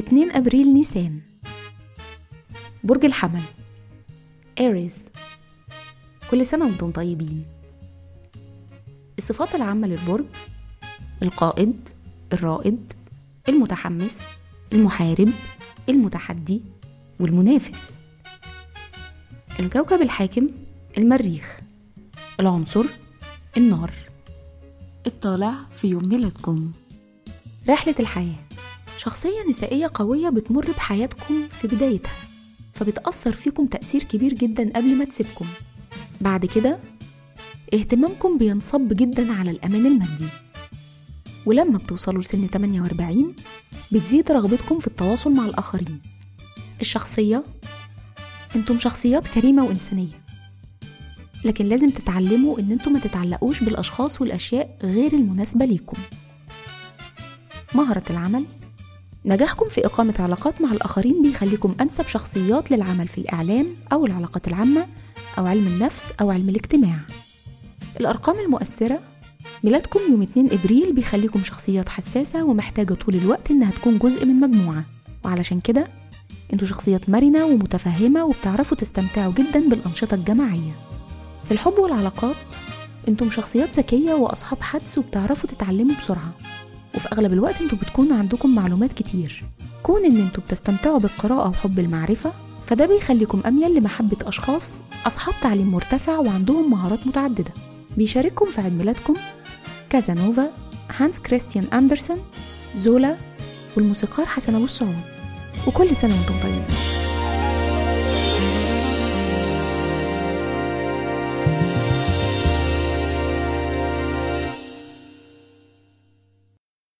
2 أبريل نيسان. برج الحمل. إيريز كل سنة وأنتم طيبين. الصفات العامة للبرج القائد الرائد المتحمس المحارب المتحدي والمنافس. الكوكب الحاكم المريخ. العنصر النار. الطالع في يوم ميلادكم. رحلة الحياة. شخصية نسائية قوية بتمر بحياتكم في بدايتها فبتأثر فيكم تأثير كبير جدا قبل ما تسيبكم. بعد كده اهتمامكم بينصب جدا على الأمان المادي. ولما بتوصلوا لسن 48 بتزيد رغبتكم في التواصل مع الآخرين. الشخصية أنتم شخصيات كريمة وإنسانية. لكن لازم تتعلموا إن أنتم ما تتعلقوش بالأشخاص والأشياء غير المناسبة ليكم. مهرة العمل نجاحكم في إقامة علاقات مع الآخرين بيخليكم أنسب شخصيات للعمل في الإعلام أو العلاقات العامة أو علم النفس أو علم الاجتماع. الأرقام المؤثرة ميلادكم يوم 2 إبريل بيخليكم شخصيات حساسة ومحتاجة طول الوقت إنها تكون جزء من مجموعة. وعلشان كده أنتوا شخصيات مرنة ومتفهمة وبتعرفوا تستمتعوا جدا بالأنشطة الجماعية. في الحب والعلاقات أنتم شخصيات ذكية وأصحاب حدس وبتعرفوا تتعلموا بسرعة. وفي أغلب الوقت أنتوا بتكون عندكم معلومات كتير. كون إن أنتوا بتستمتعوا بالقراءة وحب المعرفة فده بيخليكم أميل لمحبة أشخاص أصحاب تعليم مرتفع وعندهم مهارات متعددة. بيشارككم في عيد ميلادكم كازانوفا هانس كريستيان أندرسون زولا والموسيقار حسن أبو السعود وكل سنة وأنتم طيبين.